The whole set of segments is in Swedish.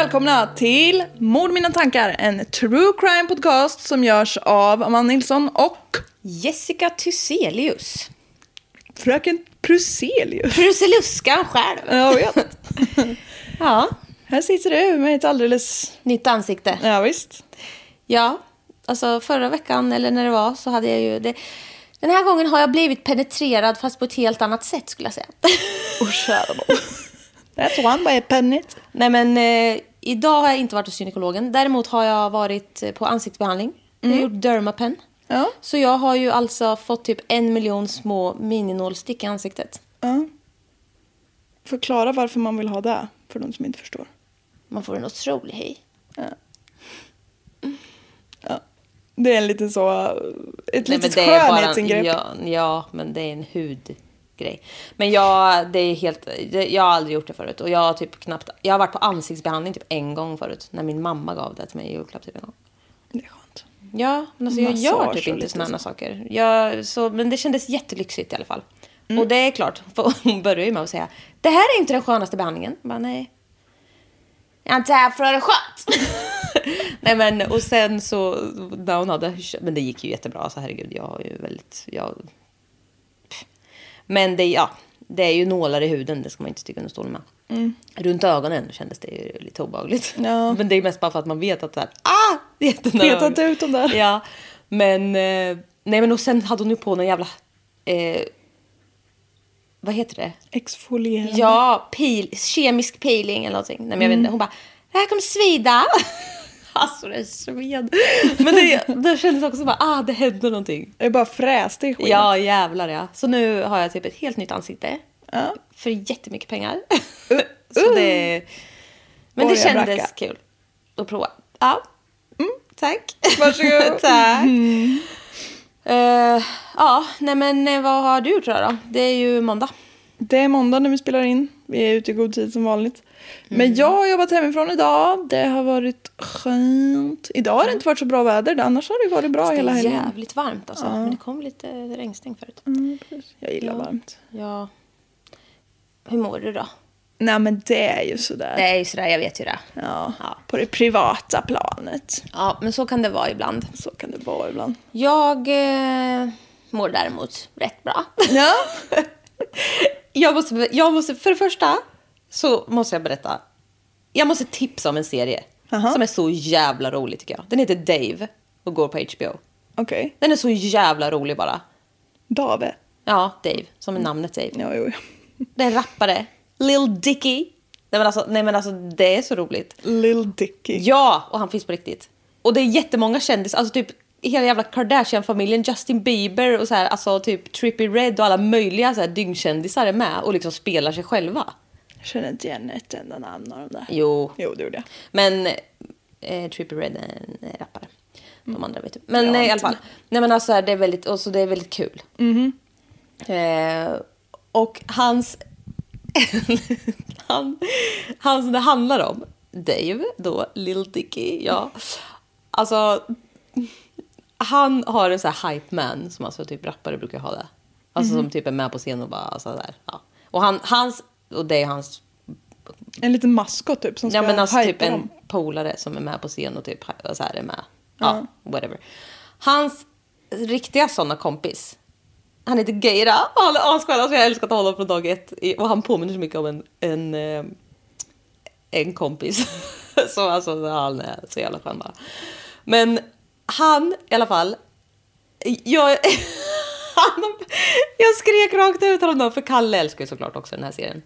Välkomna till Mord mina tankar, en true crime podcast som görs av Amanda Nilsson och Jessica Thyselius. fröken Pruselius. Pruseluskan själv. Jag vet. Ja, Här sitter du med ett alldeles... nytt ansikte. Ja, visst. Ja, alltså förra veckan eller när det var så hade jag ju det. Den här gången har jag blivit penetrerad fast på ett helt annat sätt skulle jag säga. Och kära nån. That's one a penny. Nej men eh, idag har jag inte varit hos gynekologen. Däremot har jag varit eh, på ansiktsbehandling. Jag har gjort Dermapen. Ja. Så jag har ju alltså fått typ en miljon små mininålstick i ansiktet. ja. Förklara varför man vill ha det, för de som inte förstår. Man får en otrolig hej. Det är en liten så... Ett Nej, litet skönhetsingrepp. Ja, ja, men det är en hudgrej. Men jag, det är helt, det, jag har aldrig gjort det förut. Och jag har typ knappt, jag har varit på ansiktsbehandling typ en gång förut. När min mamma gav det till mig i julklapp typ en gång. Det är skönt. Ja, men alltså jag gör typ inte sådana så. saker. Jag, så, men det kändes jättelyxigt i alla fall. Mm. Och det är klart, för hon börjar ju med att säga det här är inte den skönaste behandlingen. Jag bara, nej. Jag är inte här för att ha det skönt. nej men och sen så, när hon hade, men det gick ju jättebra. Så herregud, jag har ju väldigt, jag... Men det, ja, det är ju nålar i huden, det ska man inte sticka under stolen med. Runt ögonen kändes det ju lite obehagligt. Ja. Men det är mest bara för att man vet att så här, ah! Det är jättenära Petat ut dem där. Ja, men... Eh, nej, men och sen hade hon ju på någon jävla... Eh, vad heter det? Exfolierande. Ja, pil, kemisk peeling eller någonting. Nej, men jag vet inte. Hon bara, det här kommer svida. alltså det sved. Men det, det kändes också bara, ah det hände någonting. Det är bara fräste i skenet. Ja, jävlar ja. Så nu har jag typ ett helt nytt ansikte. Ja. För jättemycket pengar. Så det... Men det kändes kul att prova. Ja, mm, tack. Varsågod. tack. Eh, ja, nej men eh, vad har du gjort då? Det är ju måndag. Det är måndag när vi spelar in. Vi är ute i god tid som vanligt. Mm. Men jag har jobbat hemifrån idag. Det har varit skönt. Idag har det inte varit så bra väder. Annars har det varit bra det hela är helgen. jävligt varmt alltså. Men det kom lite regnstänk förut. Mm. Jag gillar Ja. varmt. Ja. Hur mår du då? Nej men det är ju sådär. Det är ju sådär, jag vet ju det. Ja, Ja. på det privata planet. Ja, men så kan det vara ibland. Så kan det vara ibland. Jag eh, mår däremot rätt bra. Ja. jag, måste, jag måste, för det första så måste jag berätta. Jag måste tipsa om en serie Aha. som är så jävla rolig tycker jag. Den heter Dave och går på HBO. Okej. Den är så jävla rolig bara. Dave. Ja, Dave, som är namnet Dave. Ja, jo. Det är en rappare. Lil Dicky. Nej men, alltså, nej men alltså det är så roligt. Lil Dicky. Ja, och han finns på riktigt. Och det är jättemånga kändisar, alltså typ hela jävla Kardashian-familjen, Justin Bieber och så här, alltså typ Trippie Red och alla möjliga så här dyngkändisar är med och liksom spelar sig själva. Jag känner inte igen ett enda namn av dem där. Jo, Jo, det gjorde jag. men eh, Trippie Red är en rappare. De andra vet du. Men Ja, i alla fall. Nej men alltså det är väldigt, och så det är väldigt kul. Eh, och hans, han, han som det handlar om Dave, då, Lil Dicky, ja. Alltså, han har en sån här hype man som alltså typ rappare brukar ha det. Alltså som typ är med på scen och bara så där. Ja. Och han, hans, och det är hans, En liten maskot typ som ska ja men alltså typ en dem. polare som är med på scen och typ så här är med. Ja, whatever. Hans riktiga såna kompis, han heter Geira. och Han är asskön, alltså jag har älskat honom från dag ett. Och han påminner så mycket om en, en, eh, en kompis. så alltså han är så jävla skön bara. Men han i alla fall, jag, han, jag skrek rakt ut häromdagen för Kalle älskar ju såklart också den här serien.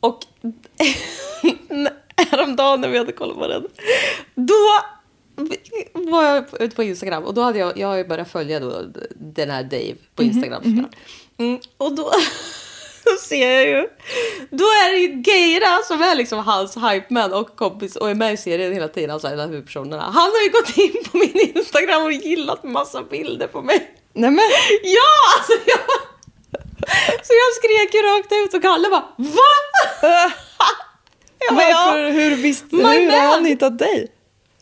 Och häromdagen när vi hade kollat på den, då var jag ute på Instagram och då hade jag, jag har börjat följa då den här Dave på Instagram såklart. Mm, och då, då ser jag ju, då är det ju Geira som är liksom hans hype man och kompis och är med i serien hela tiden, alltså en av huvudpersonerna. Han har ju gått in på min Instagram och gillat massa bilder på mig. Nej men, Ja, alltså jag... Så jag skrek ju rakt ut och Kalle bara VA? Jag bara, varför, ja. hur, visst, hur har han hittat dig?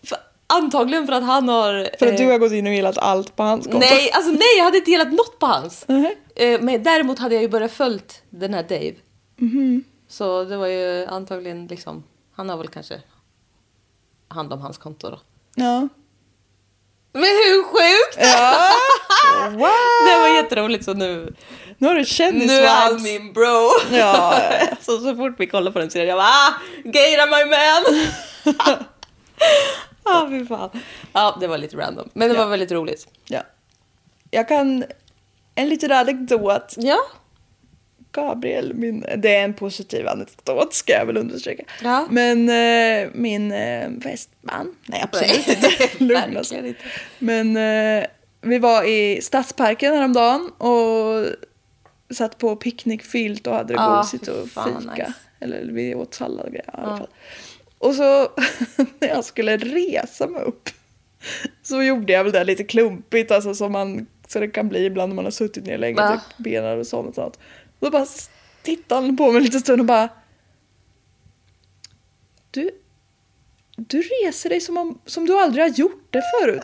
För, antagligen för att han har... För att eh, du har gått in och gillat allt på hans konto? Nej, alltså nej, jag hade inte delat något på hans. Mhm. Eh, Men däremot hade jag ju börjat följt den här Dave. Mhm. Så det var ju antagligen liksom, han har väl kanske hand om hans konto då. Ja. Men hur sjukt! ja. Wow. Det var jätteroligt så nu, Nu har du nu är han min bro. Ja. så, så fort vi kollar på den serien jag bara ah, Geira my man! Ja, fy fan. Ja, det var lite random. Men det Ja. var väldigt roligt. ja. Jag kan... En liten anekdot. Ja. Gabriel, min, det är en positiv anekdot ska jag väl understryka. Ja. Men eh, min eh, fästman, nej absolut inte, lugna sig. Men eh, vi var i Stadsparken häromdagen och satt på picknickfilt och hade det Ah, gosigt och fika. nice. Eller vi åt sallad och grejer i alla fall. Och så när jag skulle resa mig upp så gjorde jag väl det lite klumpigt, alltså som man, så det kan bli ibland när man har suttit ner länge, typ benen och sånt. Och sånt. Då bara tittade han på mig en liten stund och bara Du, du reser dig som, om, som du aldrig har gjort det förut.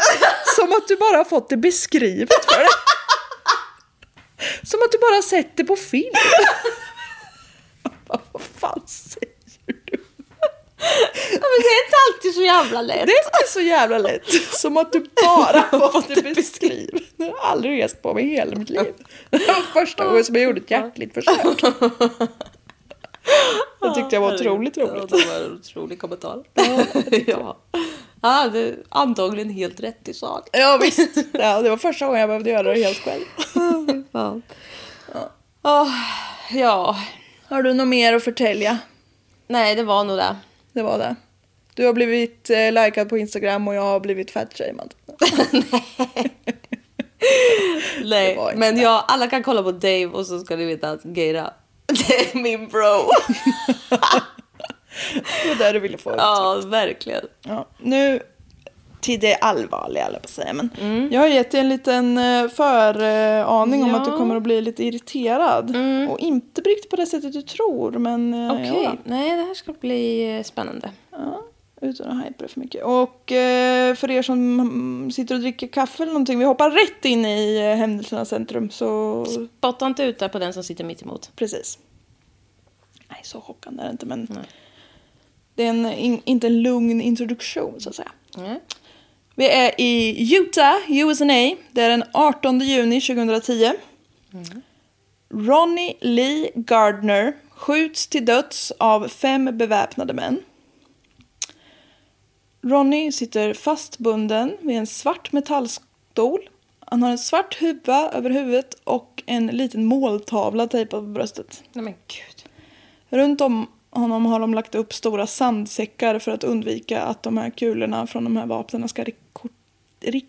Som att du bara har fått det beskrivet för dig. Som att du bara har sett det på film. Vad fan säger du? Men det är inte alltid så jävla lätt. Det är inte så jävla lätt. Som att du bara fått det beskrivet. Jag har aldrig rest på mig i hela mitt liv. Det var första gången som jag gjorde ett hjärtligt försök. Det tyckte jag var otroligt Ja, roligt. det var en otrolig kommentar. ja. Det är antagligen helt rätt i sak. Ja visst. Ja, det var första gången jag behövde göra det helt själv. Ja. Åh, ja. Har du något mer att förtälja? Nej, det var nog det. Det var det. Du har blivit eh, likad på Instagram och jag har blivit fatshamed. Nej, inte men det. ja, alla kan kolla på Dave och så ska ni veta att Geira, det är min bro. Det var det du ville få ut. ja, verkligen. Ja, nu till det allvarliga, eller på säga. Men Mm. Jag har gett dig en liten eh, föraning om Ja. att du kommer att bli lite irriterad. Och inte riktigt på det sättet du tror, men eh, Okej, ja, nej det här ska bli eh, spännande. ja, utan att hypa det för mycket. Och eh, för er som mm, sitter och dricker kaffe eller någonting, vi hoppar rätt in i eh, händelsernas centrum. Så Spotta inte ut där på den som sitter mitt emot. precis. Nej, så chockande är det inte, men det är en, in, inte en lugn introduktion så att säga. Nej. Vi är i Utah, USA. Det är den 18 juni 2010. Ronnie Lee Gardner skjuts till döds av fem beväpnade män. Ronnie sitter fastbunden vid en svart metallstol. Han har en svart huva över huvudet och en liten måltavla tejpad på bröstet. Nej men gud. Runt om honom har de lagt upp stora sandsäckar för att undvika att de här kulorna från de här vapnen ska riko- ri-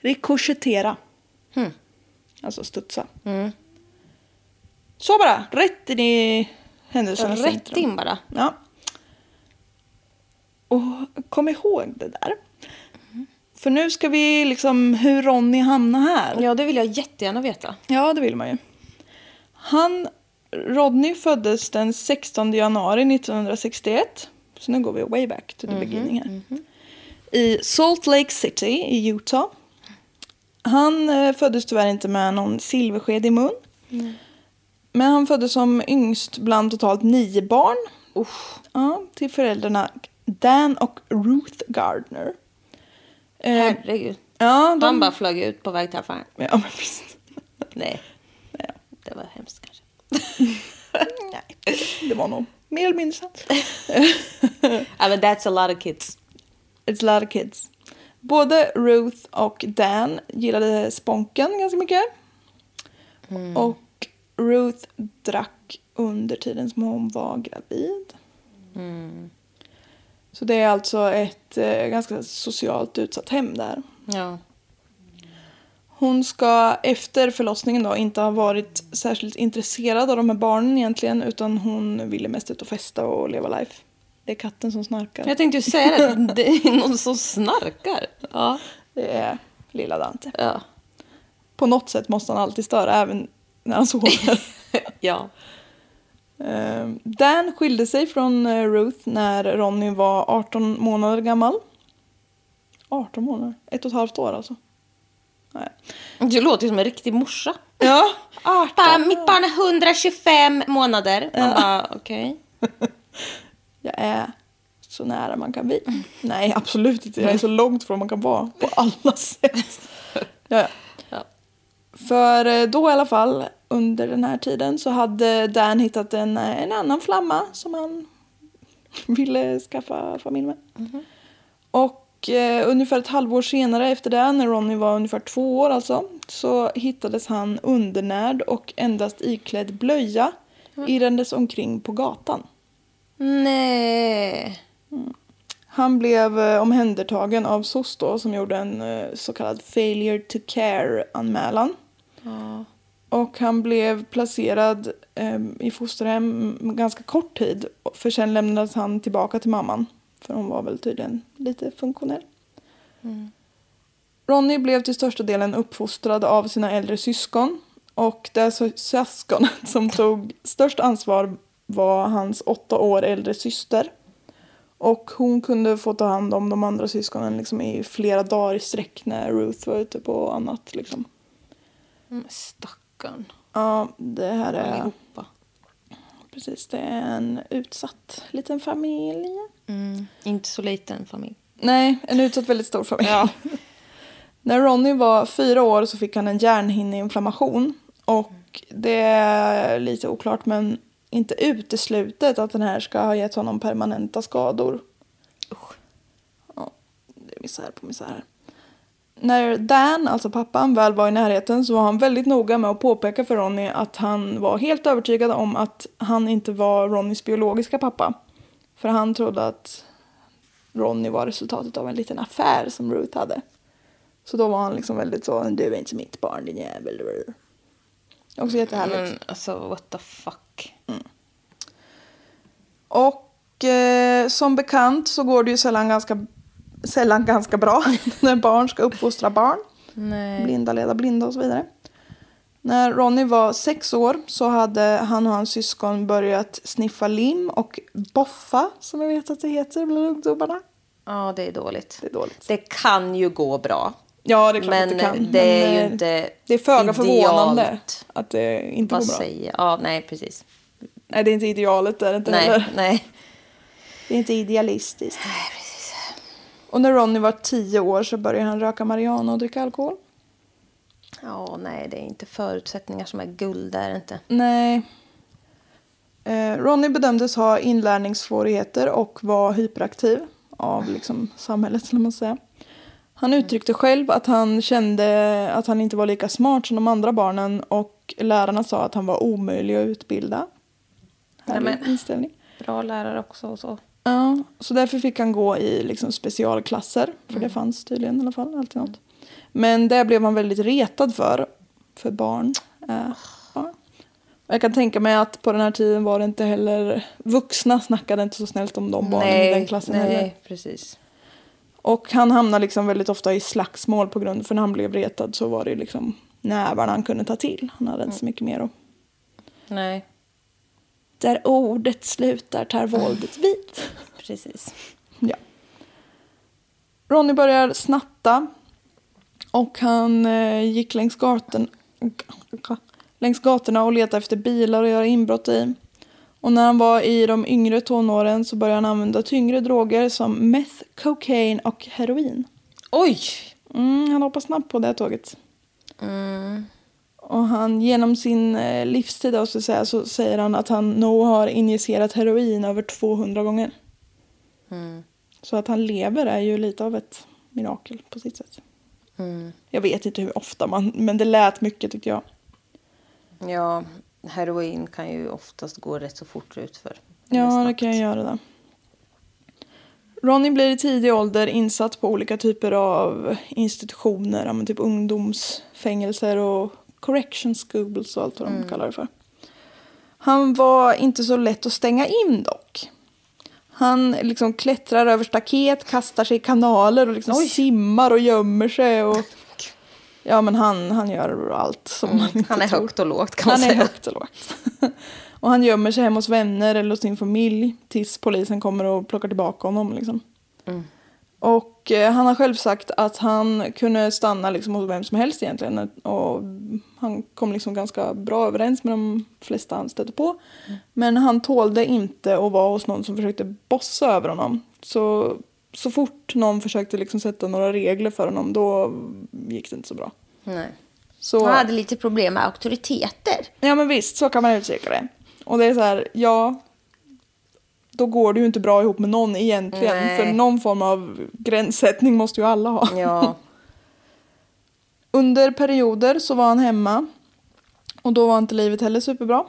rikoschettera. Hmm. Alltså studsa. Mm. Så bara, rätt in i händelsernas Rätt in bara. Ja. Och kom ihåg det där. För nu ska vi liksom hur Ronny hamnar här. Ja, det vill jag jättegärna veta. Ja, det vill man ju. Han, Rodney föddes den 16 januari 1961. Så nu går vi way back to the beginning här. I Salt Lake City i Utah. Han eh, föddes tyvärr inte med någon silversked i mun. Men han föddes som yngst bland totalt nio barn. Ja, till föräldrarna Dan och Ruth Gardner. Eh, Herregud. ja, de... Han bara flög ut på väg till affären. Ja, men visst. Nej. Det var hemskt kanske. Nej, det var nog mer eller mindre sant. I mean, that's a lot of kids. It's a lot of kids. Både Ruth och Dan gillade sponken ganska mycket. Och Ruth drack under tiden som hon var gravid. Så det är alltså ett eh, ganska socialt utsatt hem där. Ja. Hon ska efter förlossningen då inte ha varit särskilt intresserad av de här barnen egentligen utan hon ville mest ut och festa och leva life. Det är katten som snarkar. Jag tänkte ju säga det. Det är någon som snarkar. Ja. Det är lilla Dante. Ja. På något sätt måste han alltid störa även när han sover. ja. Eh, Dan skilde sig från eh, Ruth när Ronny var 18 månader gammal. 18 månader? Ett och ett halvt år alltså. Nej. Du låter som en riktig morsa. Ja, Bara, mitt barn är 125 månader. Man bara, okej. Jag är så nära man kan bli. Nej, absolut inte. Jag är så långt från man kan vara på alla sätt. Ja, ja. För eh, då i alla fall, under den här tiden, så hade Dan hittat en, eh, en annan flamma som han ville skaffa familj med. Och eh, ungefär ett halvår senare efter det, när Ronny var ungefär två år alltså, så hittades han undernärd och endast iklädd blöja irrandes omkring på gatan. Nej. Han blev eh, omhändertagen av SOS då, som gjorde en eh, så kallad failure to Och han blev placerad eh, i fosterhem ganska kort tid. För sen lämnades han tillbaka till mamman. För hon var väl tydligen lite funktionell. Ronny blev till största delen uppfostrad av sina äldre syskon. Och det syskonet som tog störst ansvar var hans åtta år äldre syster. Och hon kunde få ta hand om de andra syskonen liksom i flera dagar i sträck när Ruth var ute på annat. Liksom. Men Stackarn. Ja, det här är, Allihopa. precis, det är en utsatt liten familj. Mm. Inte så liten familj. Nej, en utsatt väldigt stor familj. När Ronny var fyra år så fick han en hjärnhinneinflammation. Och det är lite oklart men inte uteslutet att den här ska ha gett honom permanenta skador. Ja, det är misär på misär. När Dan, alltså pappan, väl var i närheten så var han väldigt noga med att påpeka för Ronny att han var helt övertygad om att han inte var Ronnys biologiska pappa. För han trodde att Ronny var resultatet av en liten affär som Ruth hade. Så då var han liksom väldigt så, du är inte mitt barn din jävel. Också jättehärligt. Men alltså, what the fuck. Och eh, som bekant så går det ju sällan ganska, sällan ganska bra när barn ska uppfostra barn. Nej. Blinda leda blinda och så vidare. När Ronny var sex år så hade han och hans syskon börjat sniffa lim och boffa, som jag vet att det heter bland ungdomarna. Ja, det är dåligt. Det är dåligt. Det kan ju gå bra. Ja, det är klart Men att det kan. det är Men, ju eh, inte Det är föga idealt. förvånande att det inte Vad går bra. säger Ja, nej, precis. Nej, det är inte idealet. Det är det inte Nej, heller. nej. Det är inte idealistiskt. Och när Ronny var tio år så började han röka marijuana och dricka alkohol. Ja, nej, det är inte förutsättningar som är guld, det är det inte. Nej. Eh, Ronny bedömdes ha inlärningssvårigheter och var hyperaktiv av liksom, samhället. Skulle man säga. Han uttryckte själv att han kände att han inte var lika smart som de andra barnen och lärarna sa att han var omöjlig att utbilda. Härlig inställning. Bra lärare också och så. Ja, så därför fick han gå i liksom specialklasser. För det fanns tydligen i alla fall alltid något. Men det blev han väldigt retad för. För barn barn. Och jag kan tänka mig att på den här tiden var det inte heller... Vuxna snackade inte så snällt om de barnen i den klassen nej, heller. precis. Och han hamnade liksom väldigt ofta i slagsmål på grund för när han blev retad så var det liksom nävarna han kunde ta till. Han hade inte så mycket mer att... Nej. Där ordet slutar tar våldet vid. Precis. Ja. Ronny börjar snatta. Och han eh, gick längs, gaten, längs gatorna och letade efter bilar att göra inbrott i. Och när han var i de yngre tonåren så började han använda tyngre droger som meth, cocaine och heroin. Oj! Mm, han hoppar snabbt på det tåget. Mm. Och han, genom sin eh, livstid då, så, säga, så säger han att han nog har injicerat heroin över 200 gånger. Mm. Så att han lever är ju lite av ett mirakel på sitt sätt. Mm. Jag vet inte hur ofta man, men det lät mycket tyckte jag. Ja, heroin kan ju oftast gå rätt så fort ut för. Ja, det kan jag göra det. Ronny blir i tidig ålder insatt på olika typer av institutioner, typ ungdomsfängelser och correction schools och allt vad de kallar det för. Han var inte så lätt att stänga in dock. Han liksom klättrar över staket, kastar sig i kanaler och liksom simmar och gömmer sig. Och... Ja, men han, han gör allt som man inte Han är tror. högt och lågt kan man Han är säga. högt och lågt. och han gömmer sig hemma hos vänner eller hos sin familj tills polisen kommer och plockar tillbaka honom. Liksom. Och eh, han har själv sagt att han kunde stanna liksom, hos vem som helst egentligen. Och han kom liksom ganska bra överens med de flesta han stötte på. Men han tålde inte att vara hos någon som försökte bossa över honom. Så, så fort någon försökte liksom sätta några regler för honom då gick det inte så bra. Nej. Så... Han hade lite problem med auktoriteter. Ja men visst, så kan man uttrycka det. Och det är så här, ja. Då går det ju inte bra ihop med någon egentligen. Nej. För någon form av gränssättning måste ju alla ha. Ja. Under perioder så var han hemma. Och då var inte livet heller superbra.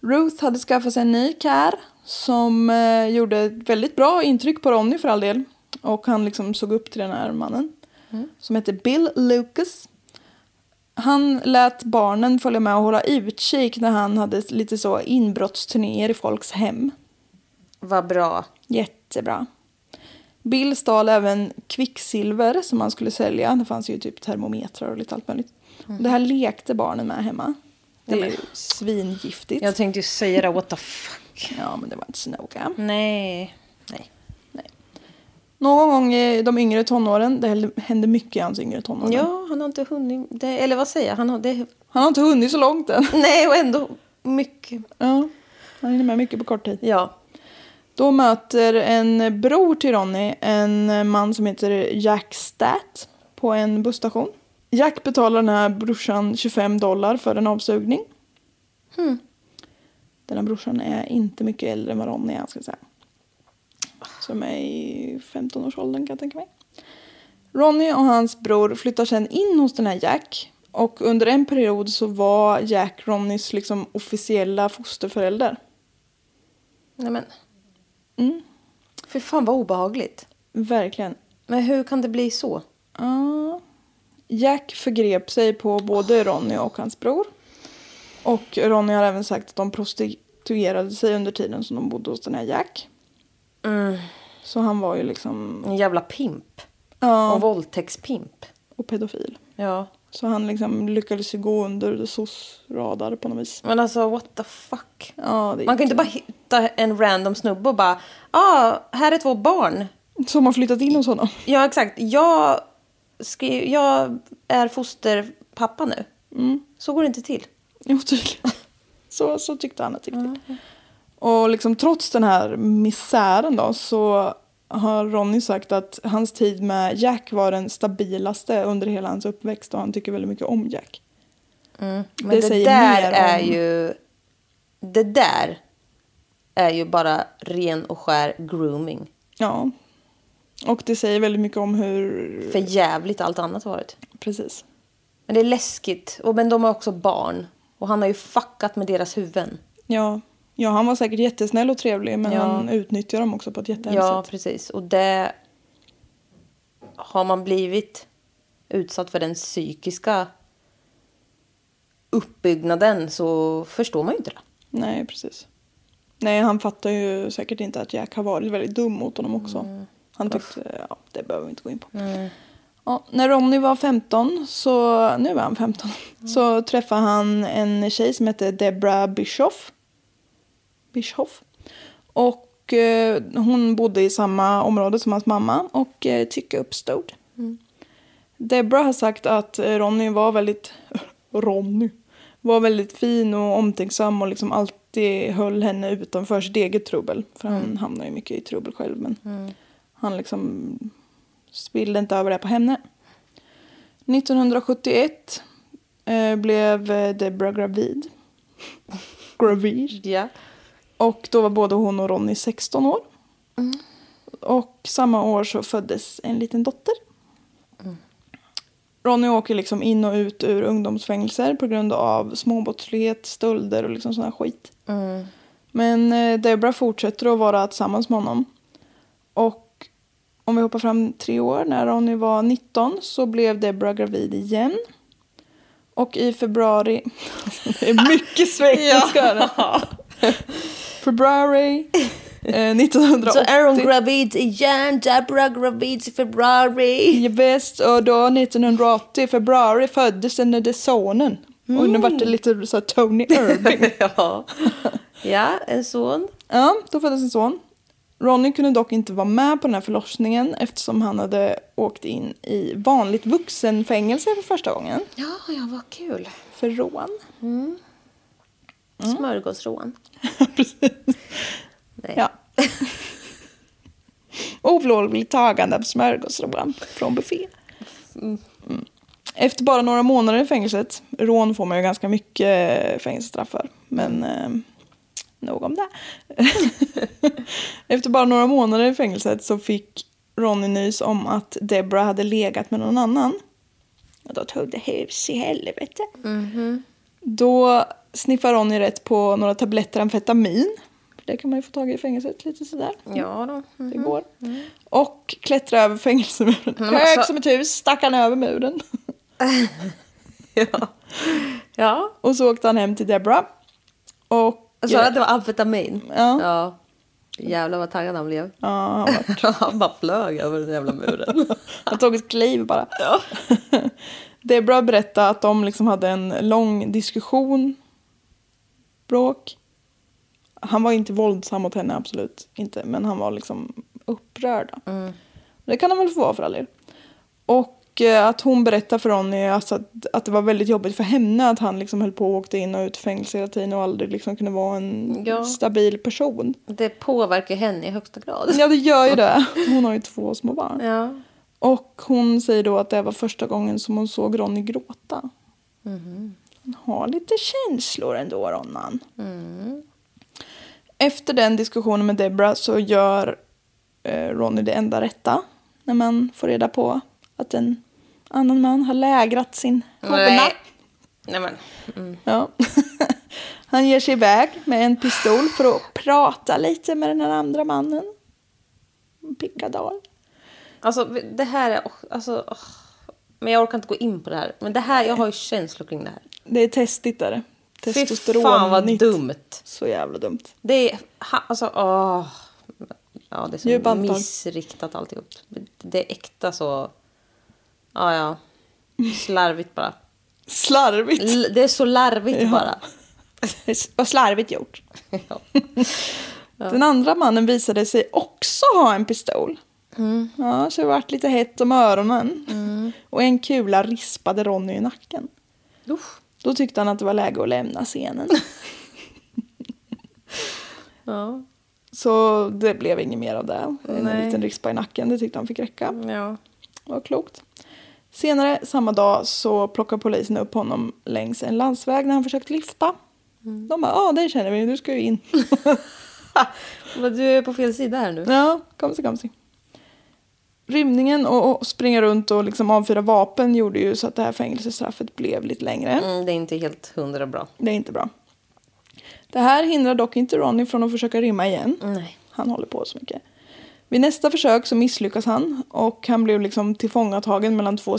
Ruth hade skaffat sig en ny kär. Som eh, gjorde ett väldigt bra intryck på Ronny för all del. Och han liksom såg upp till den här mannen. Som hette Bill Lucas. Han lät barnen följa med och hålla utkik när han hade lite så inbrottsturnéer i folks hem. Vad bra. Jättebra. Bill stal även kvicksilver som han skulle sälja. Det fanns ju typ termometrar och lite allt möjligt. Och det här lekte barnen med hemma. Det är ju svingiftigt. Jag tänkte ju säga det, what the fuck. Ja, men det var inte så noga. Nej. Nej. Någon gång i de yngre tonåren, det hände- mycket i hans yngre tonår. Ja, han har inte hunnit. Det, eller vad säger jag? Han har det. Han har inte hunnit så långt än. Nej, och ändå mycket. Ja, han hinner med mycket på kort tid. Ja. Då möter en bror till Ronny en man som heter Jack Stat på en busstation. Jack betalar den här brorsan 25 dollar för en avsugning. Den här brorsan är inte mycket äldre än vad Ronny är, ska jag säga. Som är i 15-årsåldern kan jag tänka mig. Ronny och hans bror flyttar sen in hos den här Jack. Och under en period så var Jack Ronnys liksom officiella fosterförälder. Nej men. Mm. För fan vad obehagligt. Verkligen. Men hur kan det bli så? Ja. Jack förgrep sig på både Ronny och hans bror. Och Ronny har även sagt att de prostituerade sig under tiden som de bodde hos den här Jack. Så han var ju liksom... En jävla pimp. Ja, Och våldtäktspimp. och pedofil. Ja. Så han liksom lyckades ju gå under SOS radar på något vis. Men alltså what the fuck. Ja, Man kan inte bara hitta en random snubbe och bara, ah, här är två barn. Som har flyttat in hos honom. Ja exakt, jag, skrev, jag är fosterpappa nu. Så går det inte till. Jo, tydligen. Så, så tyckte han att det gick till. Och liksom trots den här misären då så har Ronny sagt att hans tid med Jack var den stabilaste under hela hans uppväxt och han tycker väldigt mycket om Jack. Men Det det, där mer är om- ju, det där är ju bara ren och skär grooming. Ja. Och det säger väldigt mycket om hur... För jävligt allt annat har varit. Precis. Men det är läskigt. Och, men de har också barn. Och han har ju fuckat med deras huvuden. Ja. Ja, han var säkert jättesnäll och trevlig men Ja. han utnyttjar dem också på ett jättehemskt Ja, sätt. precis. Och det har man blivit utsatt för den psykiska uppbyggnaden så förstår man ju inte det. Nej, precis. Nej, han fattar ju säkert inte att Jack har varit väldigt dum mot honom också. Han tyckte, ja, det behöver vi inte gå in på. Ja, när Ronny var 15, så, nu är han 15, så träffade han en tjej som hette Debra Bischoff. Bischoff. Och eh, hon bodde i samma område som hans mamma och eh, tycke uppstod. Deborah har sagt att eh, Ronny var väldigt... Ronny? Var väldigt fin och omtänksam och liksom alltid höll henne utanför sitt eget trubbel. För han hamnar ju mycket i trubbel själv men han liksom spillde inte över det på henne. 1971 eh, blev eh, Deborah gravid. gravid. Ja. Och då var både hon och Ronny 16 år. Och samma år så föddes en liten dotter. Ronny åker liksom in och ut ur ungdomsfängelser på grund av småbrottslighet, stölder och liksom sån här skit. Men eh, Deborah fortsätter att vara tillsammans med honom. Och om vi hoppar fram tre år, när Ronny var 19 så blev Deborah gravid igen. Och i februari... det är mycket svenska ja. Februari eh, 1980. Så är hon gravid igen, Deborah gravid i februari. Ja, visst, och då 1980 i februari föddes den där sonen. Och nu vart det lite så här Tony Irving. ja. ja, en son. ja, då föddes en son. Ronny kunde dock inte vara med på den här förlossningen eftersom han hade åkt in i vanligt vuxenfängelse för första gången. Ja, ja, vad kul. För rån. Smörgåsrån. Precis. Nej. Ja. Olovligt tagande av smörgåsrån från buffé. Mm. Efter bara några månader i fängelset, rån får man ju ganska mycket fängelsestraff för, men eh, nog om det. Efter bara några månader i fängelset så fick Ronny nys om att Deborah hade legat med någon annan. Och då tog det hus i helvete. Då sniffar Ronny rätt på några tabletter amfetamin. Det kan man ju få tag i i fängelset lite sådär. Ja då. Det går. Och klättra över fängelsemuren. Men Hög alltså- som ett hus stack han över muren. Ja. Ja. Och så åkte han hem till Deborah. Och... Sa att det var amfetamin. Ja. ja. Jävlar vad taggad han blev. Ja, han, var, han bara flög över den jävla muren. han tog ett kliv bara. Deborah berättade att de liksom hade en lång diskussion. Bråk. Han var inte våldsam mot henne, absolut inte. Men han var liksom upprörd. Det kan han väl få vara för all del. Och eh, att hon berättade för Ronny alltså att, att det var väldigt jobbigt för henne att han liksom höll på och åkte in och ut fängelse hela tiden och aldrig liksom kunde vara en Ja. stabil person. Det påverkar henne i högsta grad. Ja, det gör ju det. Hon har ju två små barn. Ja. Och hon säger då att det var första gången som hon såg Ronny gråta. Hon har lite känslor ändå, Ronnan. Efter den diskussionen med Debra så gör eh, Ronny det enda rätta. När man får reda på att en annan man har lägrat sin hona. Nej. Nej men. Ja. Han ger sig iväg med en pistol för att prata lite med den här andra mannen. Pickadal. Alltså det här är... Alltså, åh. men jag orkar inte gå in på det här. Men det här, jag har ju känslor kring det här. Det är testigt. Fy Testosteron. fan vad nytt. dumt. Så jävla dumt. Det är... Ha, alltså, åh. Ja, det är så missriktat alltihop. Det är äkta så... Ja, ja. Slarvigt bara. Slarvigt. L- det är så larvigt Ja. bara. Vad slarvigt gjort. Ja. Den andra mannen visade sig också ha en pistol. Ja, så det vart lite hett om öronen. Och en kula rispade Ronny i nacken. Usch. Då tyckte han att det var läge att lämna scenen. Ja. Så det blev inget mer av det. En Nej. liten rispa i nacken, det tyckte han fick räcka. Ja. Det var klokt. Senare samma dag så plockar polisen upp honom längs en landsväg när han försökt lyfta. De bara, ja det känner vi, du ska ju in. Men du är på fel sida här nu. Ja, kom sig, kom sig. Rymningen och, och springa runt och liksom avfyra vapen gjorde ju så att det här fängelsestraffet blev lite längre. Mm, det är inte helt hundra bra. Det är inte bra. Det här hindrar dock inte Ronny från att försöka rymma igen. Nej. Han håller på så mycket. Vid nästa försök så misslyckas han och han blev liksom tillfångatagen mellan två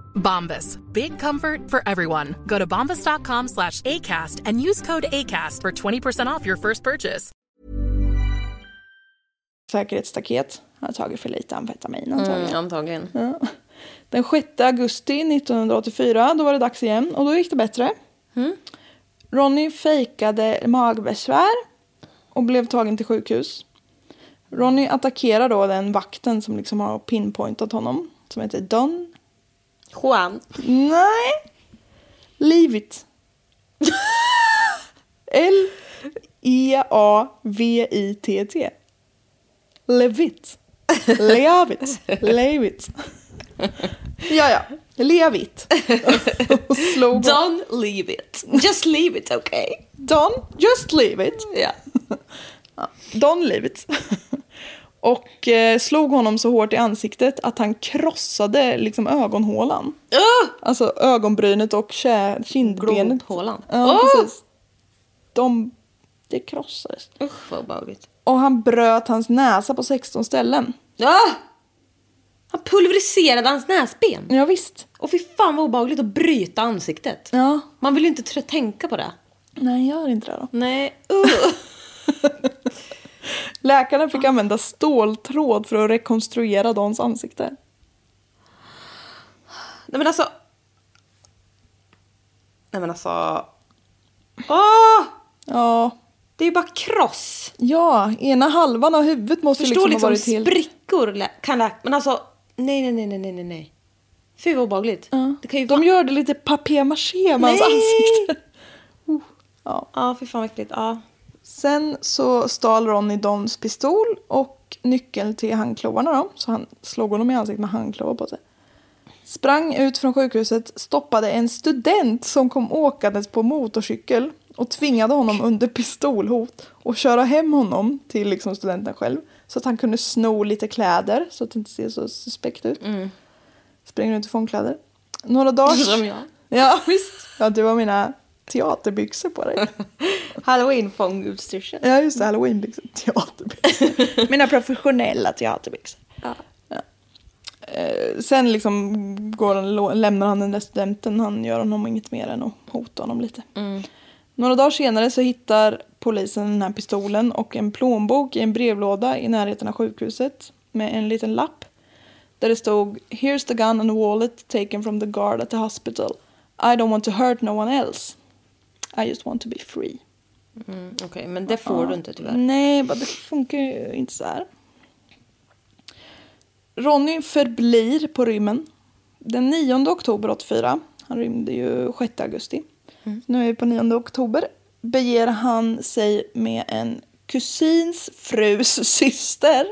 Bombas. Big comfort for everyone. Go to bombas.com slash ACAST and use code ACAST for 20% off your first purchase. Säkerhetsstaket. Han har tagit för lite amfetamin antagligen. Mm, antagligen. Ja. Den 6 augusti 1984, då var det dags igen och då gick det bättre. Ronny fejkade magbesvär och blev tagen till sjukhus. Ronny attackerar då den vakten som liksom har pinpointat honom, som heter Don. Juan. Nej! Leavit. L-E-A-V-I-T-T. Levit. Leavit. Levit. Ja, ja. Och slog Don't leave it. Just leave it, okay? Don, just leave it. Ja. Don leave it. Och eh, slog honom så hårt i ansiktet att han krossade liksom ögonhålan. Uh! Alltså ögonbrynet och kä- kindbenet. Grodhålan. Ja, Åh! precis. De, det krossades. Usch vad obehagligt. Och han bröt hans näsa på 16 ställen. Ah! Han pulveriserade hans näsben. Ja, visst. Och fy fan vad obehagligt att bryta ansiktet. Ja. Man vill ju inte tänka på det. Nej, gör inte det då. Nej, uh. Läkarna fick använda ståltråd för att rekonstruera Dons ansikte. Nej men alltså. Nej men alltså. Åh! Ja, Det är ju bara kross. ja ena halvan av huvudet måste Förstå liksom, ha liksom, varit helt... sprickor kan lä- Men alltså. Nej, nej, nej, nej, nej, nej. Fy vad obehagligt. Ja. Det kan ju De vara... gör det lite papier-maché med hans ansikte. Uh, ja. Ja, fy fan vad äckligt. Ja. Sen så stal Ronny Dons pistol och nyckeln till handklovarna då. Så han slog honom i ansiktet med handklovar på sig. Sprang ut från sjukhuset, stoppade en student som kom åkandes på motorcykel och tvingade honom under pistolhot och köra hem honom till liksom studenten själv. Så att han kunde sno lite kläder så att det inte ser så suspekt ut. Springer runt i fångkläder. Några dagar... Som jag. Ja, visst. Ja, du har mina teaterbyxor på dig. Halloween-fångutstyrsel. Ja, just det. Halloweenbyxor. Teaterbyxor. Mina professionella teaterbyxor. Ja. Eh, sen liksom går han, lämnar han den där studenten. Han gör honom inget mer än att hota honom lite. Några dagar senare så hittar polisen den här pistolen och en plånbok i en brevlåda i närheten av sjukhuset med en liten lapp. Där det stod Here's the gun and wallet taken from the guard at the hospital. I don't want to hurt no one else. I just want to be free. Mm, Okej, men det får du inte tyvärr. Nej, det funkar ju inte så här. Ronny förblir på rymmen. Den 9 oktober 84, han rymde ju 6 augusti. Nu är vi på 9 oktober. Beger han sig med en kusins frus syster.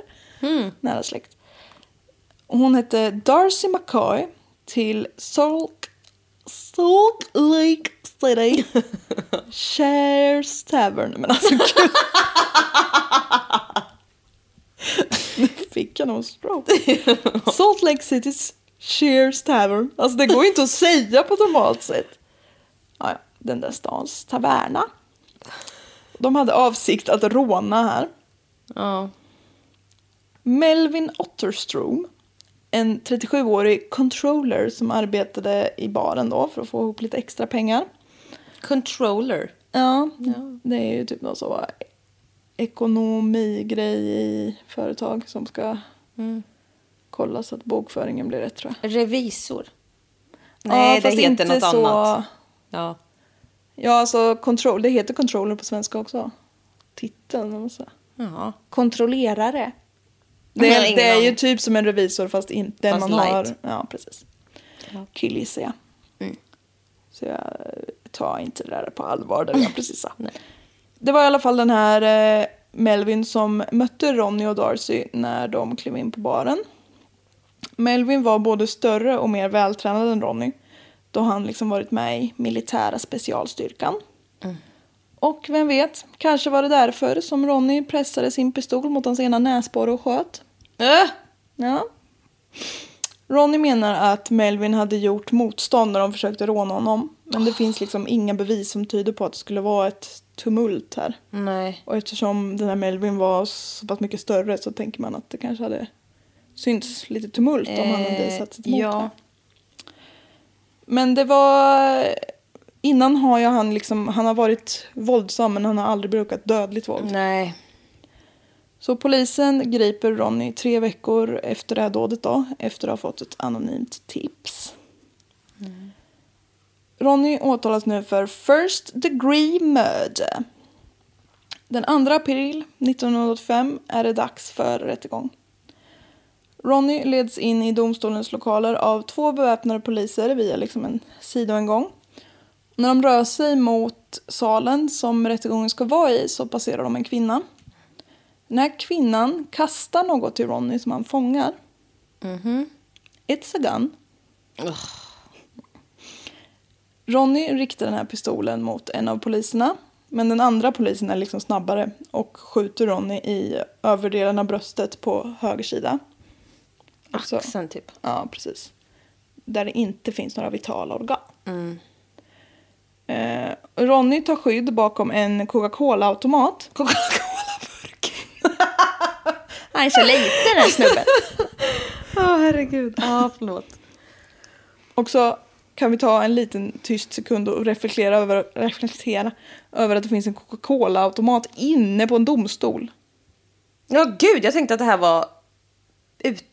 Nära släkt. Hon hette Darcy McCoy till Salt, Salt Lake City. Shares Tavern. Men alltså gud. Nu fick jag nog stroke. Salt Lake Citys Cheers Tavern. Alltså det går ju inte att säga på normalt sätt. Ja, den där stans taverna. De hade avsikt att råna här. Ja. Melvin Otterstrom, en 37-årig controller som arbetade i baren då för att få ihop lite extra pengar. Controller. Ja, det är ju typ någon så ekonomigrej i företag som ska kolla så att bokföringen blir rätt tror jag. Revisor. Ja, Nej, det fast heter inte något så- annat. Ja. Ja, alltså control, det heter controller på svenska också. Titeln, vad man säger. Ja. Kontrollerare. Har Det, ingen det är ju typ som en revisor fast inte den Fast man har. light. Ja, precis. Killgissar jag. Mm. Så jag tar inte det där på allvar det jag precis sa. Det var i alla fall den här eh, Melvin som mötte Ronny och Darcy när de klev in på baren. Melvin var både större och mer vältränad än Ronny då han liksom varit med i militära specialstyrkan. Och vem vet, kanske var det därför som Ronny pressade sin pistol mot hans ena näsborre och sköt. Äh! Ja. Ronny menar att Melvin hade gjort motstånd när de försökte råna honom. Men det finns liksom inga bevis som tyder på att det skulle vara ett tumult här. Nej. Och eftersom den här Melvin var så pass mycket större så tänker man att det kanske hade synts lite tumult om han hade satt sitt emot ja. här. Men det var... Innan har ju han liksom, han har varit våldsam men han har aldrig brukat dödligt våld. Nej. Så polisen griper Ronny tre veckor efter det här dådet då, efter att ha fått ett anonymt tips. Ronny åtalas nu för first degree murder. Den 2 april 1985 är det dags för rättegång. Ronny leds in i domstolens lokaler av två beväpnade poliser via liksom en sidoingång. När de rör sig mot salen som rättegången ska vara i så passerar de en kvinna. Den här kvinnan kastar något till Ronny som han fångar. It's a gun. Ronny riktar den här pistolen mot en av poliserna. Men den andra polisen är liksom snabbare och skjuter Ronny i överdelen av bröstet på höger sida. Alltså- Axeln typ. Ja, precis. Där det inte finns några vitala organ. Eh, Ronny tar skydd bakom en Coca-Cola-automat. Coca-Cola-burk. Han är så liten den snubben. Ja, herregud. Ja, förlåt. Och så kan vi ta en liten tyst sekund och reflektera över, reflektera över att det finns en Coca-Cola-automat inne på en domstol. Ja, gud, jag tänkte att det här var ute.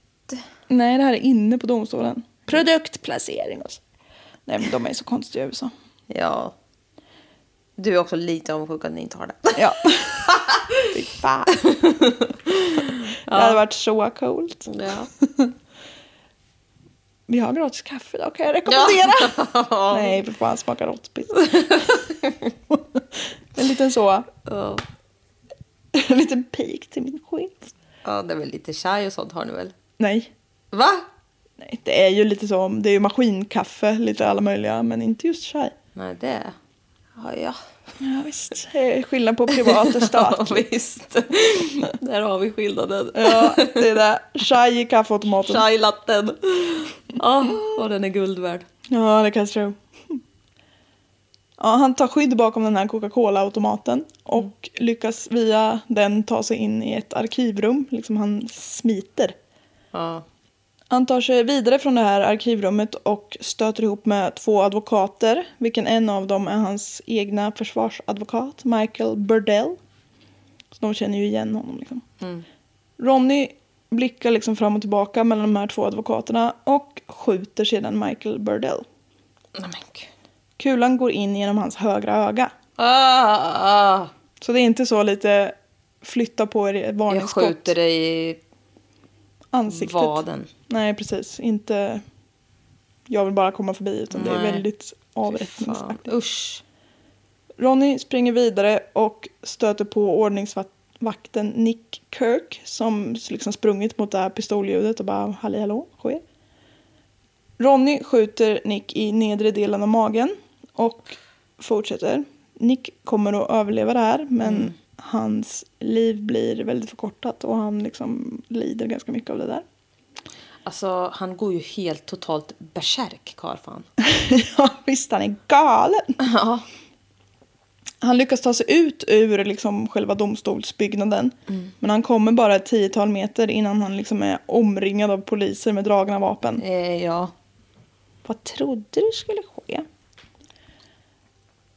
Nej, det här är inne på domstolen. Produktplacering och så. Nej, men de är så konstiga i USA. Ja. Du är också lite avundsjuk att ni inte har det. Ja. Fy fan. Det hade varit så coolt. Ja. Vi har gratis kaffe idag, kan jag rekommendera. Nej, för fan, smakar råttpiss. en liten så, Ja. en liten pik till min chef. ja, det är väl lite chai och sånt har ni väl? Nej, Va? nej, det är ju lite så, det är ju maskinkaffe, lite alla möjliga, men inte just chai. Nej, det har jag. Ja, visst. Är skillnad på privat och stat. Ja, visst. Där har vi skillnaden. Ja, det är det. Chai i kaffeautomaten. Chai-latten. Ja, och den är guld värd. Ja, det kan jag tro. Ja, han tar skydd bakom den här Coca-Cola-automaten och lyckas via den ta sig in i ett arkivrum. Liksom han smiter. Ja. Han tar sig vidare från det här arkivrummet och stöter ihop med två advokater. Vilken en av dem är hans egna försvarsadvokat, Michael Burdell. Så de känner ju igen honom. Liksom. Ronny blickar liksom fram och tillbaka mellan de här två advokaterna och skjuter sedan Michael Burdell. Gud. Kulan går in genom hans högra öga. Ah, ah. Så det är inte så lite flytta på er Jag varningsskott. skjuter dig i ansiktet. vaden. Nej, precis. Inte jag vill bara komma förbi utan det är Nej. väldigt avrättningsaktigt. usch. Ronny springer vidare och stöter på ordningsvakten Nick Kirk som liksom sprungit mot det här pistolljudet och bara halli hallå, sker. Ronny skjuter Nick i nedre delen av magen och fortsätter. Nick kommer att överleva det här men hans liv blir väldigt förkortat och han liksom lider ganska mycket av det där. Alltså, han går ju helt totalt bärsärk, karlfan. ja, visst han är galen. Ja. Han lyckas ta sig ut ur liksom själva domstolsbyggnaden. Men han kommer bara ett tiotal meter innan han liksom är omringad av poliser med dragna vapen. Eh, ja. Vad trodde du skulle ske?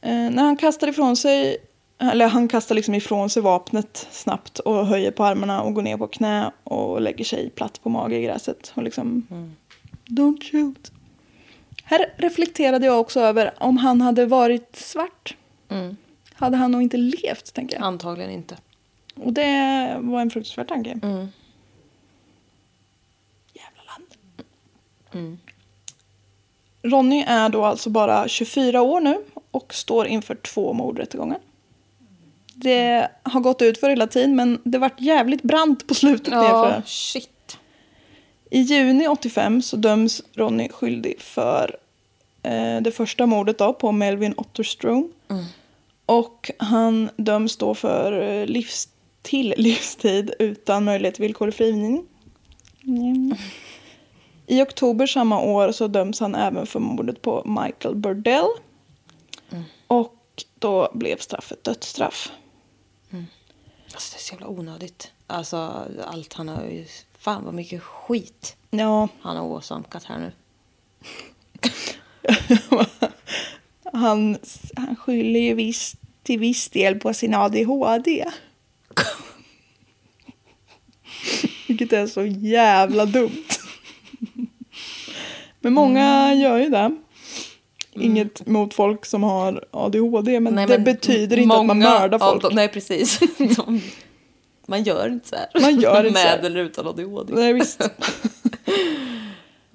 Eh, när han kastar ifrån sig, eller han kastar liksom ifrån sig vapnet snabbt och höjer på armarna och går ner på knä och lägger sig platt på mage i gräset och liksom Don't shoot. Här reflekterade jag också över om han hade varit svart. Hade han nog inte levt, tänker jag. Antagligen inte. Och det var en fruktansvärd tanke. Mm. Jävla land. Ronny är då alltså bara 24 år nu och står inför två mordrättegångar. Det har gått ut för hela tiden men det vart jävligt brant på slutet. Ja, shit. I juni 85 så döms Ronny skyldig för eh, det första mordet då på Melvin Otterstrom. Och han döms då för eh, livs, till livstid utan möjlighet till villkorlig frigivning. Mm. I oktober samma år så döms han även för mordet på Michael Burdell. Och då blev straffet dödsstraff. Alltså, det är så jävla onödigt. Alltså, allt han har. Fan vad mycket skit Ja, han har åsamkat här nu. han, han skyller ju viss, till viss del på sin ADHD. Vilket är så jävla dumt. Men många gör ju det. Inget mot folk som har ADHD, men Nej, det men betyder inte att man mördar folk. dem- nej, precis. De, man gör inte så här. Man gör inte så. Med eller utan ADHD. Nej, visst.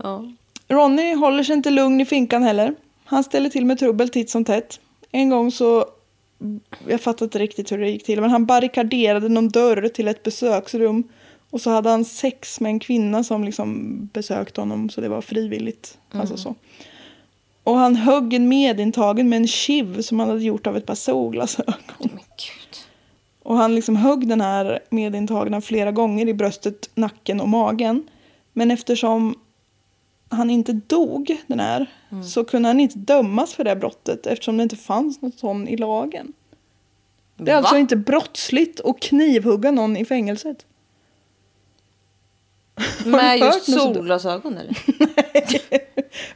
Ja. Ronny håller sig inte lugn i finkan heller. Han ställer till med trubbel titt som tätt. En gång så, jag fattar inte riktigt hur det gick till, men han barrikaderade någon dörr till ett besöksrum. Och så hade han sex med en kvinna som liksom besökte honom, så det var frivilligt. Alltså så. Och han högg en medintagen med en kiv som han hade gjort av ett par solglasögon. Och han liksom högg den här medintagna flera gånger i bröstet, nacken och magen. Men eftersom han inte dog, den här, så kunde han inte dömas för det här brottet eftersom det inte fanns något sånt i lagen. Det är Va? alltså inte brottsligt att knivhugga någon i fängelset. Med just solglasögon eller?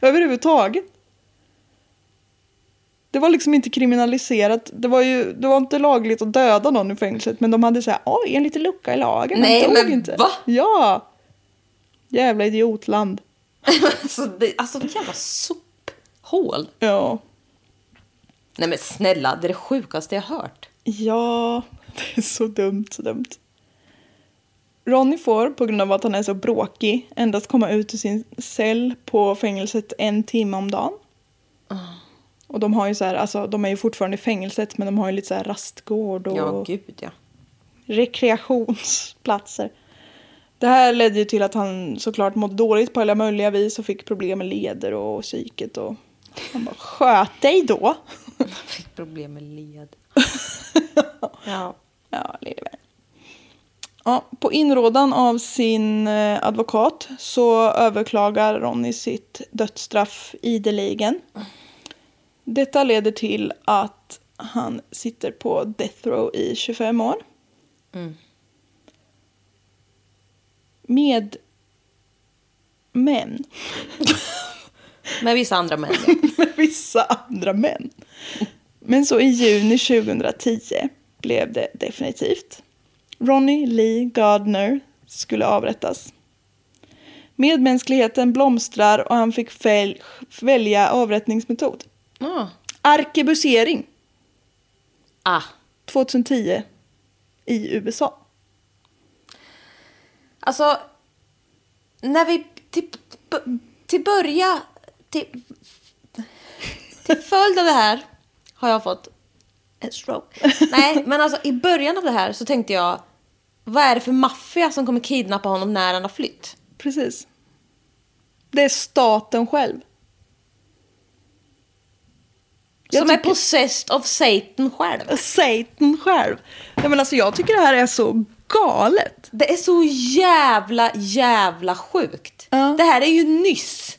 Överhuvudtaget. Det var liksom inte kriminaliserat. Det var ju det var inte lagligt att döda någon i fängelset. Men de hade så här, oj, en liten lucka i lagen. Han Nej, dog men inte. va? Ja. Jävla idiotland. alltså, det, alltså jävla sophål. Ja. Nej men snälla, det är det sjukaste jag hört. Ja, det är så dumt, så dumt. Ronny får, på grund av att han är så bråkig, endast komma ut ur sin cell på fängelset en timme om dagen. Och de har ju så här, alltså de är ju fortfarande i fängelset men de har ju lite så här rastgård och Ja, gud ja. rekreationsplatser. Det här ledde ju till att han såklart mådde dåligt på alla möjliga vis och fick problem med leder och psyket och han bara sköt dig då. Fick problem med led. ja. Ja, lille. Ja, på inrådan av sin eh, advokat så överklagar Ronny sitt dödsstraff ideligen. Detta leder till att han sitter på death row i 25 år. Med män. Med vissa andra män. ja. med vissa andra män. Men så i juni 2010 blev det definitivt. Ronnie Lee Gardner skulle avrättas. Medmänskligheten blomstrar och han fick väl, välja avrättningsmetod. Ah. Arkebusering ah. 2010 i USA. Alltså, när vi till, till börja... Till, till följd av det här har jag fått en stroke. Nej, men alltså i början av det här så tänkte jag... Vad är det för maffia som kommer kidnappa honom när han har flytt? Precis. Det är staten själv. Jag som är possessed of Satan själv. Satan själv. Ja, men alltså, jag tycker det här är så galet. Det är så jävla, jävla sjukt. Ja. Det här är ju nyss.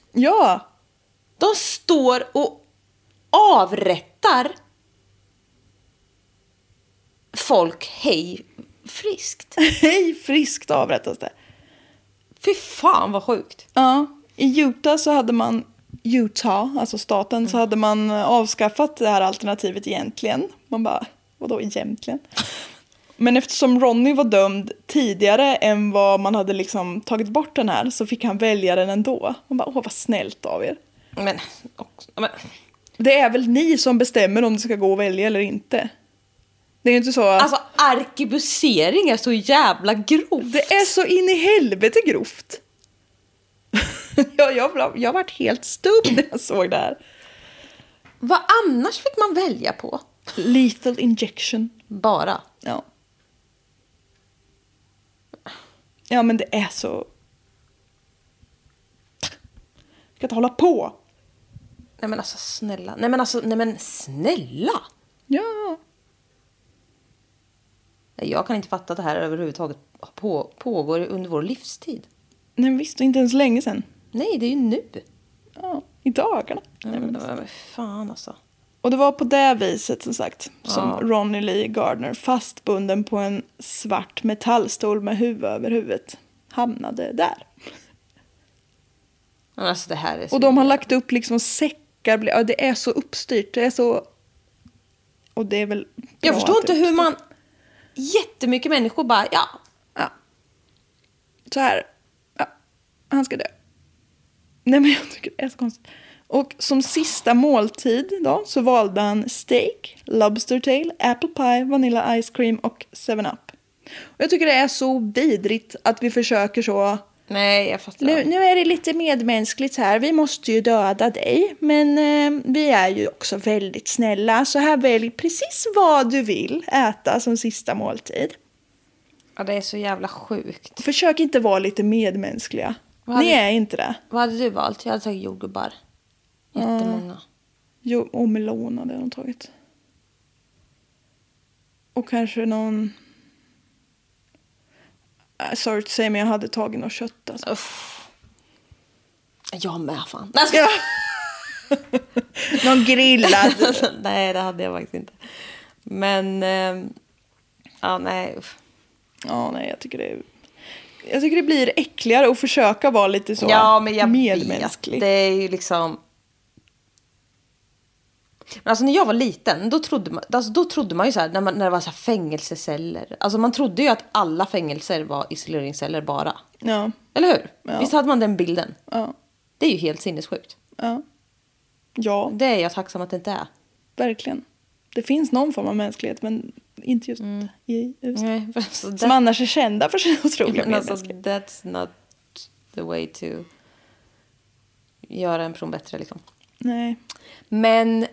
folk hej friskt. Hej, friskt avrättas det. Fy fan vad sjukt. Ja, i Utah så hade man, Utah, alltså staten, så hade man avskaffat det här alternativet egentligen. Man bara, vadå egentligen? Men eftersom Ronny var dömd tidigare än vad man hade liksom tagit bort den här så fick han välja den ändå. Man bara, åh vad snällt av er. Men, också, men Det är väl ni som bestämmer om det ska gå att välja eller inte. Det är ju inte så att alltså arkebusering är så jävla grovt. det är så in i helvete grovt. jag, jag, jag varit helt stum när jag såg det här. Vad annars fick man välja på? Lethal injection. Bara. Ja. Ja men det är så... Jag kan inte hålla på. Nej men alltså snälla. Nej men alltså, nej men snälla. Ja. Nej, Jag kan inte fatta att det här överhuvudtaget på, pågår under vår livstid. Nej visst, inte ens länge sedan. Nej, det är ju nu. Ja, i dagarna. Nej, men, men fan alltså. Och det var på det viset som sagt som Ronny Lee Gardner fastbunden på en svart metallstol med huvud över huvudet hamnade där. Alltså det här är så... Och de har lagt upp liksom säckar. Ja, det är så uppstyrt. Det är så... Och det är väl Jag förstår inte hur man... Jättemycket människor bara, ja. Ja. Så här. Ja. Han ska dö. Nej men jag tycker det är så konstigt. Och som sista måltid då så valde han steak, lobster tail, apple pie, vanilla ice cream och 7-up. Och jag tycker det är så vidrigt att vi försöker så Nej, jag fattar. Nu, nu är det lite medmänskligt här. Vi måste ju döda dig. Men eh, vi är ju också väldigt snälla. Så här välj precis vad du vill äta som sista måltid. Ja, det är så jävla sjukt. Försök inte vara lite medmänskliga. Vad hade- Ni är inte det. Vad hade du valt? Jag hade tagit jordgubbar. Jättemånga. Jo, och melon hade de tagit. Och kanske någon... Äh, sorry to say, men jag hade tagit något kött alltså. Uff. Jag med fan. Nej, jag Ja. någon grillad. nej, det hade jag faktiskt inte. Men... ehm, ja, nej. uff. Ja, nej, jag tycker det är... Jag tycker det blir äckligare att försöka vara lite så Ja, men jag medmänsklig. vet. Det är ju liksom... Men alltså när jag var liten, då trodde man, alltså, då trodde man ju så här, när, man, när det var så fängelseceller. Alltså man trodde ju att alla fängelser var isoleringsceller bara. Ja, Eller hur? Ja. Visst hade man den bilden? ja, Det är ju helt sinnessjukt. ja. Ja, Det är jag tacksam att det inte är. verkligen. Det finns någon form av mänsklighet, men inte just i USA. Nej, alltså, Som that- annars är kända för sin otroliga men alltså, that's not the way to göra en person bättre liksom. Nej. Men...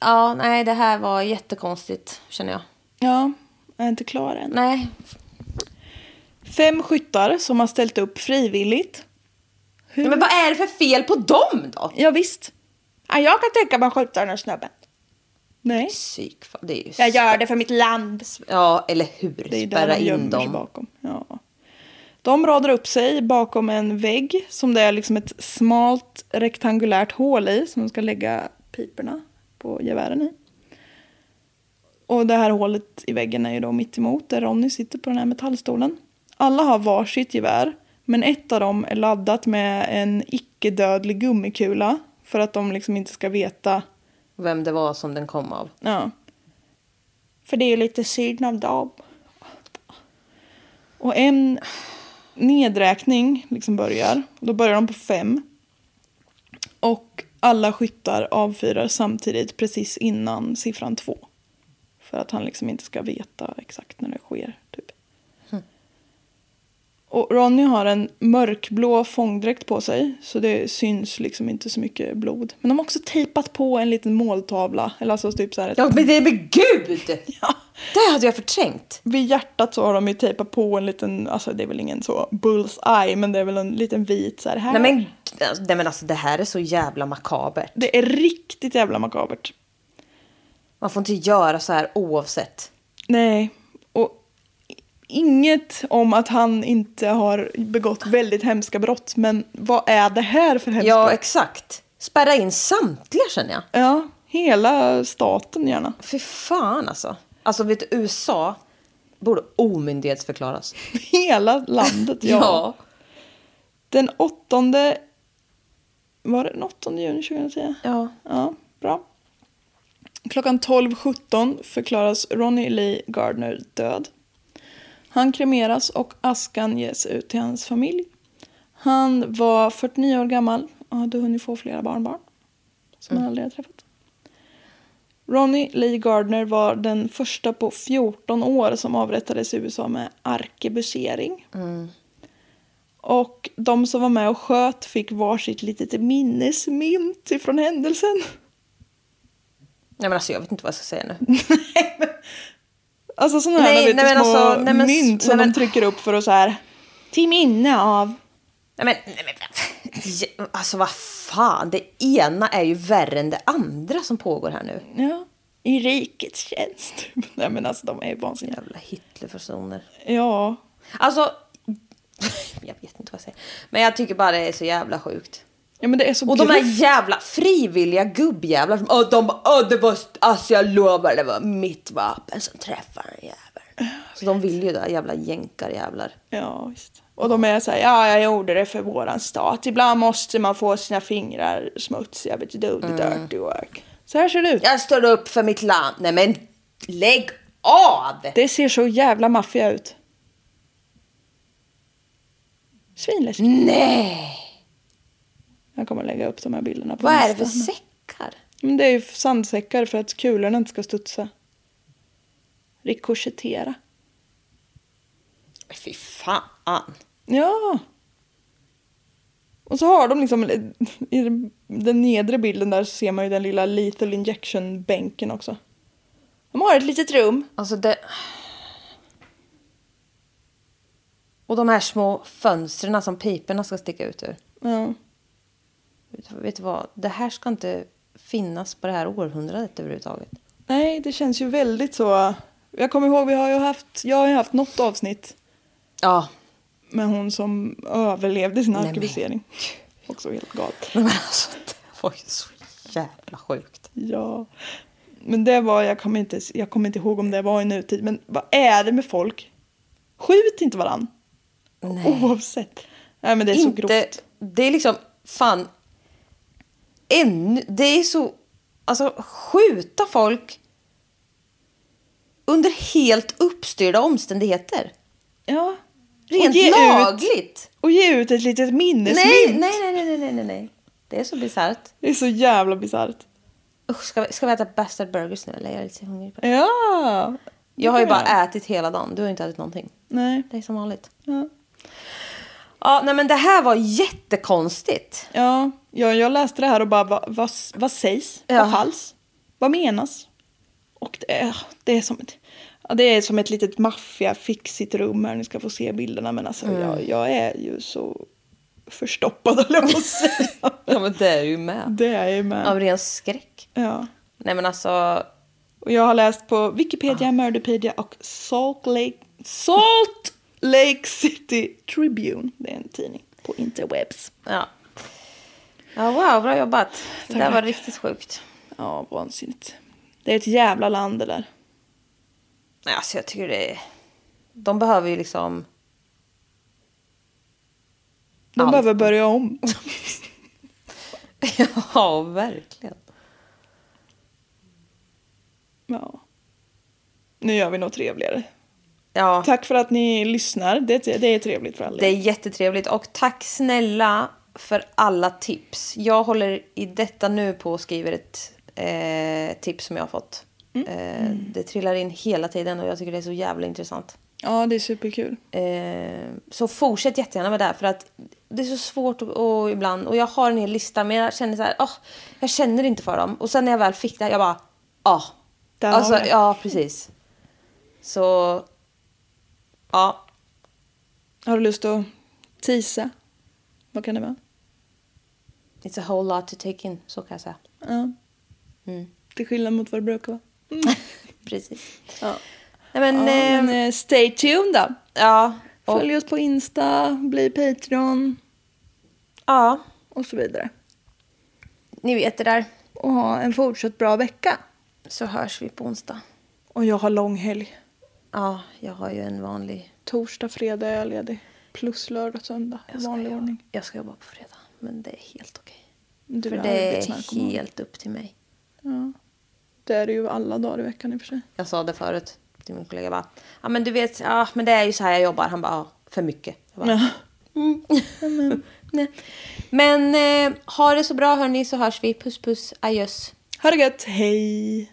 Ja, nej, det här var jättekonstigt känner jag. Ja, jag är inte klar än. Nej, Fem skyttar som har ställt upp frivilligt. Hur? men vad är det för fel på dem då? Ja, visst. Ja, jag kan tänka mig att skjuta den här snubben. Nej. Psyk, det är ju... Jag gör det för mitt land. Ja, eller hur? Det är där Spärra de in dem. bakom. Ja. De radar upp sig bakom en vägg som det är liksom ett smalt rektangulärt hål i som de ska lägga piporna på gevären i. Och det här hålet i väggen är ju då mitt emot där Ronny sitter på den här metallstolen. Alla har varsitt gevär, men ett av dem är laddat med en icke-dödlig gummikula för att de liksom inte ska veta vem det var som den kom av. Ja. För det är lite synd av dem. Och en nedräkning liksom börjar. Då börjar de på fem. Och alla skyttar avfyrar samtidigt precis innan siffran två. För att han liksom inte ska veta exakt när det sker. Typ. Och Ronny har en mörkblå fångdräkt på sig. Så det syns liksom inte så mycket blod. Men de har också tejpat på en liten måltavla. Eller alltså typ så här ett Ja, men det är men gud! Ja. Det hade jag förträngt. Vid hjärtat så har de ju tejpat på en liten, alltså det är väl ingen så bullseye, men det är väl en liten vit så här. här. Nej men, nej men alltså det här är så jävla makabert. Det är riktigt jävla makabert. Man får inte göra så här oavsett. Nej, inget om att han inte har begått väldigt hemska brott, men vad är det här för hemska Ja, exakt. Spärra in samtliga känner jag. Ja, Hela staten gärna. Fy fan alltså. Alltså vet du, USA borde omyndighetsförklaras. Hela landet, ja. Den åttonde... Var det den 8 juni 2010? Ja. Ja, bra. Klockan 12.17 förklaras Ronnie Lee Gardner död. Han kremeras och askan ges ut till hans familj. Han var 49 år gammal och hade hunnit få flera barnbarn som han aldrig hade träffat. Ronnie Lee Gardner var den första på 14 år som avrättades i USA med arkebusering. Och de som var med och sköt fick varsitt litet minnesmynt ifrån händelsen. Nej men alltså jag vet inte vad jag ska säga nu. Alltså sådana här Nej, vet nej, du, men små alltså, nej, men- mynt som nej, men- de trycker upp för att så här till minne av. Nej men, nej men alltså vad fan, det ena är ju värre än det andra som pågår här nu. Ja, i rikets tjänst. nej men alltså de är ju vansinniga. Jävla Hitlerpersoner. Ja, Alltså, jag vet inte vad jag säger. Men jag tycker bara det är så jävla sjukt. Ja men det är så Och de här jävla frivilliga gubbjävlar som, åh, de åh, det var, alltså jag lovar det var mitt vapen som träffade den jäveln. Så de vill ju det, jävla jänkarjävlar. Ja, visst. Och de är så här, ja jag gjorde det för våran stat. Ibland måste man få sina fingrar smutsiga, but you do the dirty work. Så här ser det ut. Jag står upp för mitt land. Nej men, lägg av! Det ser så jävla maffia ut. Svinläskigt. Nej! Jag kommer lägga upp de här bilderna på Vad är det för säckar? Men det är ju sandsäckar för att kulorna inte ska studsa. Rikoschettera. Fy fan. Ja. Och så har de liksom, i den nedre bilden där så ser man ju den lilla lethal injection-bänken också. De har ett litet rum. Alltså det... Och de här små fönstren som piporna ska sticka ut ur. Ja. Vet, du vad? Det här ska inte finnas på det här århundradet överhuvudtaget. Nej, det känns ju väldigt så. Jag kommer ihåg, vi har ju haft, jag har ju haft något avsnitt Ja. med hon som överlevde sin Nej, men arkebusering. Också helt galet. Men alltså, det var ju så jävla sjukt. Ja. Men det var, jag kommer, inte, jag kommer inte ihåg om det var i nutid, men vad är det med folk? Skjut inte varann. Nej. Oavsett. Nej men det är så inte, grovt. Det är liksom, fan. Ännu, det är så, alltså skjuta folk under helt uppstyrda omständigheter. Ja. Rent och ge lagligt. Ut, och ge ut ett litet minnesmynt. Nej, nej, nej, nej, nej, nej. Det är så bisarrt. Det är så jävla bisarrt. Usch, ska, vi, ska vi äta bastard burgers nu eller? Jag är lite hungrig på det. Ja. Jag har ju bara ätit hela dagen. Du har inte ätit någonting. Nej. Det är som vanligt. Ja. Ja, nej men det här var jättekonstigt. Ja, ja, jag läste det här och bara, vad, vad, vad sägs? Ja. Vad falls? Vad menas? Och det är, det är som ett, ja, det är som ett litet maffia-fixigt rum här. Ni ska få se bilderna. Men alltså, Mm. jag, jag är ju så förstoppad, höll jag på att säga. Ja, men det är ju med. det är jag ju med. Av ren skräck. Ja. Nej men alltså, Och jag har läst på Wikipedia, Murderpedia och Salt Lake, Salt Lake City Tribune. Det är en tidning på interwebs. ja. Ja, wow, bra jobbat. Det där var riktigt sjukt. Ja, vansinnigt. Det är ett jävla land det där. Nej, alltså jag tycker det är... De behöver ju liksom... De Allt. behöver börja om. ja, verkligen. Ja. Nu gör vi något trevligare. Ja, Tack för att ni lyssnar. Det, det är trevligt för alla. det är jättetrevligt. Och tack snälla för alla tips. Jag håller i detta nu på och skriver ett eh, tips som jag har fått. Eh, det trillar in hela tiden och jag tycker det är så jävla intressant. Ja, det är superkul. Eh, så fortsätt jättegärna med det här för att det är så svårt och, och ibland. Och jag har en hel lista men jag känner så här, åh, jag känner inte för dem. Och sen när jag väl fick det, jag bara, ja. Har Alltså, ja, precis. Så, ja. Har du lust att tisa? Vad kan det vara? It's a whole lot to take in, så kan jag säga. Ja. Till skillnad mot vad det brukar vara. Precis. Ja. Nej, men, Ja, eh, men eh, stay tuned då. ja. Och, Följ oss på Insta, bli Patreon ja, och så vidare. ni vet det där. och ha en fortsatt bra vecka. Så hörs vi på onsdag. Och jag har lång helg. Ja, jag har ju en vanlig... Torsdag, fredag är jag ledig. Plus lördag, söndag. Jag vanlig jobba, ordning. jag ska jobba på fredag. Men det är helt okej. Du För är det är helt upp till mig. Ja. Det är det ju alla dagar i veckan i och för sig. Jag sa det förut till min kollega. Bara, ja men du vet, ja, men det är ju så här jag jobbar. Han bara, ja, för mycket. Jag bara, Ja. Nej. Men eh, ha det så bra hörni så hörs vi. Puss puss, adjöss. Ha det gött, hej!